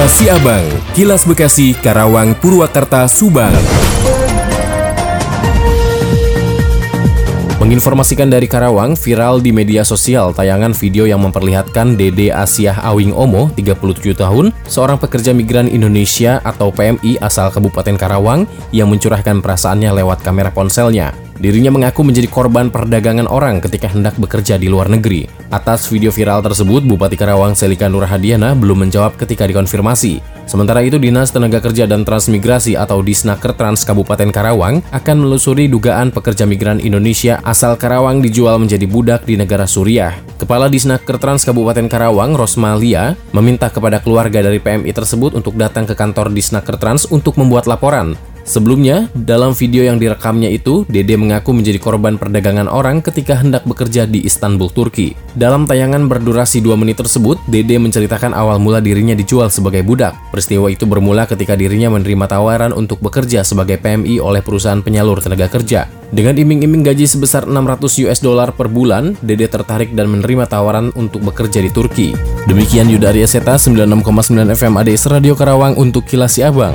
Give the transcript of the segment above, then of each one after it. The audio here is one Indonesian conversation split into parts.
Kilas Siabang, Kilas Bekasi, Karawang, Purwakarta, Subang. Menginformasikan dari Karawang, viral di media sosial tayangan video yang memperlihatkan Dede Asiah Awing Omo, 37 tahun, seorang pekerja migran Indonesia atau PMI asal Kabupaten Karawang yang mencurahkan perasaannya lewat kamera ponselnya. Dirinya mengaku menjadi korban perdagangan orang ketika hendak bekerja di luar negeri. Atas video viral tersebut, Bupati Karawang Selika Nurhadiana belum menjawab ketika dikonfirmasi. Sementara itu, Dinas Tenaga Kerja dan Transmigrasi atau Disnaker Trans Kabupaten Karawang akan melusuri dugaan pekerja migran Indonesia asal Karawang dijual menjadi budak di negara Suriah. Kepala Disnaker Trans Kabupaten Karawang, Rosmalia, meminta kepada keluarga dari PMI tersebut untuk datang ke kantor Disnaker Trans untuk membuat laporan. Sebelumnya, dalam video yang direkamnya itu, Dede mengaku menjadi korban perdagangan orang ketika hendak bekerja di Istanbul, Turki. Dalam tayangan berdurasi 2 menit tersebut, Dede menceritakan awal mula dirinya dijual sebagai budak. Peristiwa itu bermula ketika dirinya menerima tawaran untuk bekerja sebagai PMI oleh perusahaan penyalur tenaga kerja. Dengan iming-iming gaji sebesar 600 US dollar per bulan, Dede tertarik dan menerima tawaran untuk bekerja di Turki. Demikian Yudari Eseta 96,9 FM ADS Radio Karawang untuk Kilas Abang.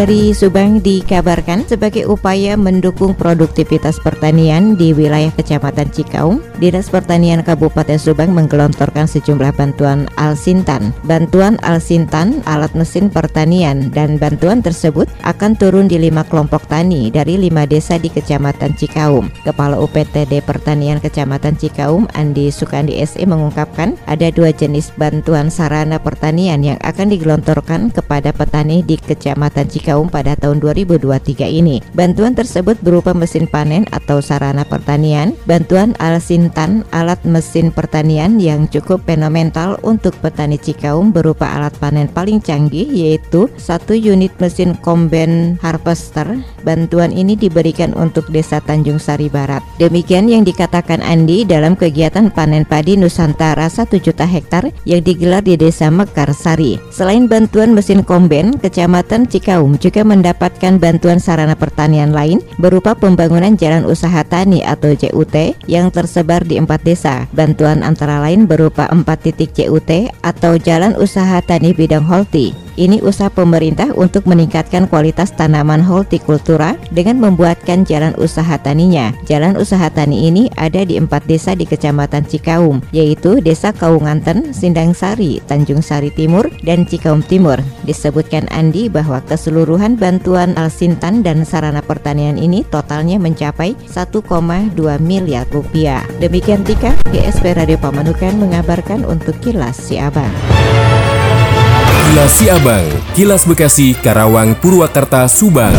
Dari Subang dikabarkan sebagai upaya mendukung produktivitas pertanian di wilayah Kecamatan Cikaung, Dinas Pertanian Kabupaten Subang menggelontorkan sejumlah bantuan Alsintan. Bantuan Alsintan alat mesin pertanian dan bantuan tersebut akan turun di lima kelompok tani dari lima desa di Kecamatan Cikaum. Kepala UPTD Pertanian Kecamatan Cikaum Andi Sukandi SE mengungkapkan ada dua jenis bantuan sarana pertanian yang akan digelontorkan kepada petani di Kecamatan Cikaum kaum pada tahun 2023 ini. Bantuan tersebut berupa mesin panen atau sarana pertanian, bantuan Alsintan alat mesin pertanian yang cukup fenomenal untuk petani Cikaum berupa alat panen paling canggih yaitu satu unit mesin combine harvester. Bantuan ini diberikan untuk Desa Tanjung Sari Barat. Demikian yang dikatakan Andi dalam kegiatan panen padi Nusantara 1 juta hektar yang digelar di Desa Mekarsari. Selain bantuan mesin combine, Kecamatan Cikaum juga mendapatkan bantuan sarana pertanian lain berupa pembangunan jalan usaha tani atau JUT yang tersebar di empat desa. Bantuan antara lain berupa empat titik JUT atau jalan usaha tani bidang holti ini usaha pemerintah untuk meningkatkan kualitas tanaman hortikultura dengan membuatkan jalan usaha taninya. Jalan usaha tani ini ada di empat desa di Kecamatan Cikaum, yaitu Desa Kaunganten, Sindang Sari, Tanjung Sari Timur, dan Cikaum Timur. Disebutkan Andi bahwa keseluruhan bantuan Alsintan dan sarana pertanian ini totalnya mencapai 1,2 miliar rupiah. Demikian Tika, GSP Radio Pamanukan mengabarkan untuk Kilas Siabang. Kilas Siabang, Kilas Bekasi, Karawang, Purwakarta, Subang.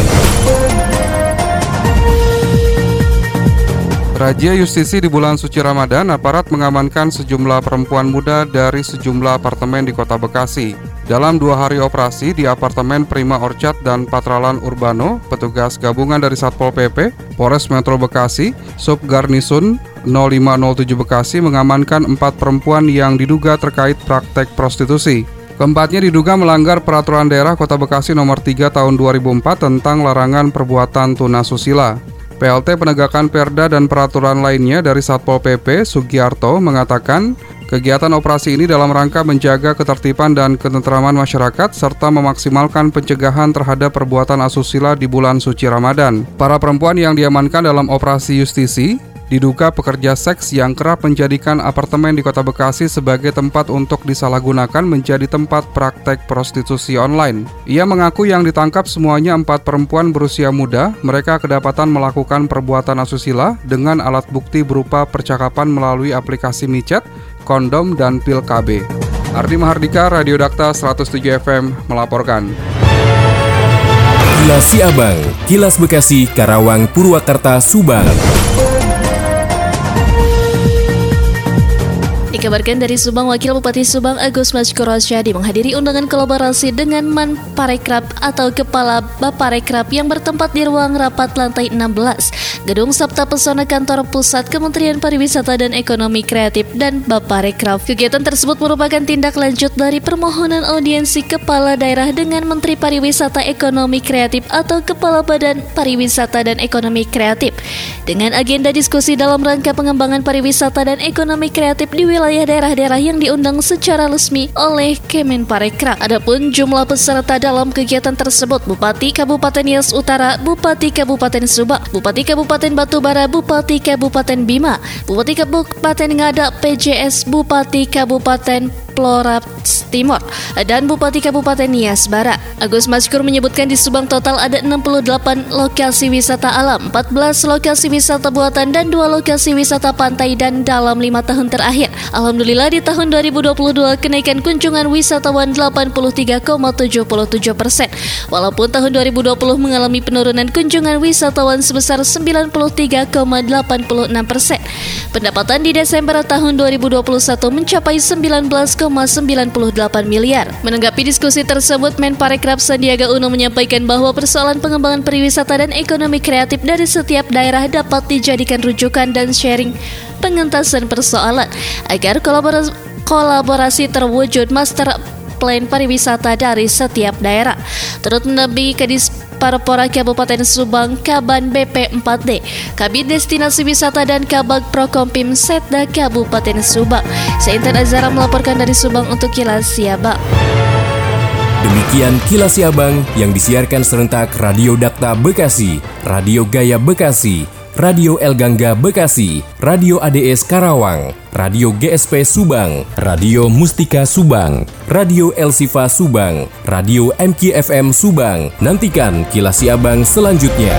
Raja Justisi di bulan suci Ramadan, aparat mengamankan sejumlah perempuan muda dari sejumlah apartemen di kota Bekasi. Dalam dua hari operasi di apartemen Prima Orchard dan Patralan Urbano, petugas gabungan dari Satpol PP, Polres Metro Bekasi, Sub Garnisun 0507 Bekasi mengamankan empat perempuan yang diduga terkait praktek prostitusi. Keempatnya diduga melanggar peraturan daerah Kota Bekasi nomor 3 tahun 2004 tentang larangan perbuatan tunasusila. PLT penegakan perda dan peraturan lainnya dari Satpol PP Sugiarto mengatakan kegiatan operasi ini dalam rangka menjaga ketertiban dan ketentraman masyarakat serta memaksimalkan pencegahan terhadap perbuatan asusila di bulan suci Ramadan. Para perempuan yang diamankan dalam operasi justisi Diduga pekerja seks yang kerap menjadikan apartemen di kota Bekasi sebagai tempat untuk disalahgunakan menjadi tempat praktek prostitusi online. Ia mengaku yang ditangkap semuanya empat perempuan berusia muda, mereka kedapatan melakukan perbuatan asusila dengan alat bukti berupa percakapan melalui aplikasi micet, kondom, dan pil KB. Ardi Mahardika, Radio Dakta 107 FM melaporkan. Kilas Siabang, Kilas Bekasi, Karawang, Purwakarta, Subang. Dikabarkan dari Subang, Wakil Bupati Subang Agus Maskur Syadi menghadiri undangan kolaborasi dengan Man Parekrab atau Kepala Baparekrab yang bertempat di ruang rapat lantai 16, Gedung Sabta Pesona Kantor Pusat Kementerian Pariwisata dan Ekonomi Kreatif dan Baparekrab. Kegiatan tersebut merupakan tindak lanjut dari permohonan audiensi Kepala Daerah dengan Menteri Pariwisata Ekonomi Kreatif atau Kepala Badan Pariwisata dan Ekonomi Kreatif dengan agenda diskusi dalam rangka pengembangan pariwisata dan ekonomi kreatif di wilayah daerah-daerah yang diundang secara resmi oleh Kemenparekraf. Adapun jumlah peserta dalam kegiatan tersebut Bupati Kabupaten Nias Utara, Bupati Kabupaten Subang, Bupati Kabupaten Batubara, Bupati Kabupaten Bima, Bupati Kabupaten Ngada, PJS, Bupati Kabupaten Flora Timur dan Bupati Kabupaten Nias Barat. Agus Maskur menyebutkan di Subang total ada 68 lokasi wisata alam, 14 lokasi wisata buatan dan dua lokasi wisata pantai dan dalam lima tahun terakhir. Alhamdulillah di tahun 2022 kenaikan kunjungan wisatawan 83,77 persen. Walaupun tahun 2020 mengalami penurunan kunjungan wisatawan sebesar 93,86 persen. Pendapatan di Desember tahun 2021 mencapai 19, 1,98 miliar. Menanggapi diskusi tersebut, Menparekraf Sandiaga Uno menyampaikan bahwa persoalan pengembangan pariwisata dan ekonomi kreatif dari setiap daerah dapat dijadikan rujukan dan sharing pengentasan persoalan agar kolaborasi, kolaborasi terwujud master plan pariwisata dari setiap daerah. Turut menabi Kadis Parpora Kabupaten Subang, Kaban BP4D, Kabin Destinasi Wisata dan Kabag Prokompim Setda Kabupaten Subang. Saya Intan Azara melaporkan dari Subang untuk Kilas Siabang. Demikian Kilas Siabang yang disiarkan serentak Radio Dakta Bekasi, Radio Gaya Bekasi, Radio El Gangga Bekasi, Radio ADS Karawang, Radio GSP Subang, Radio Mustika Subang, Radio El Sifa Subang, Radio MKFM Subang. Nantikan kilas Abang selanjutnya.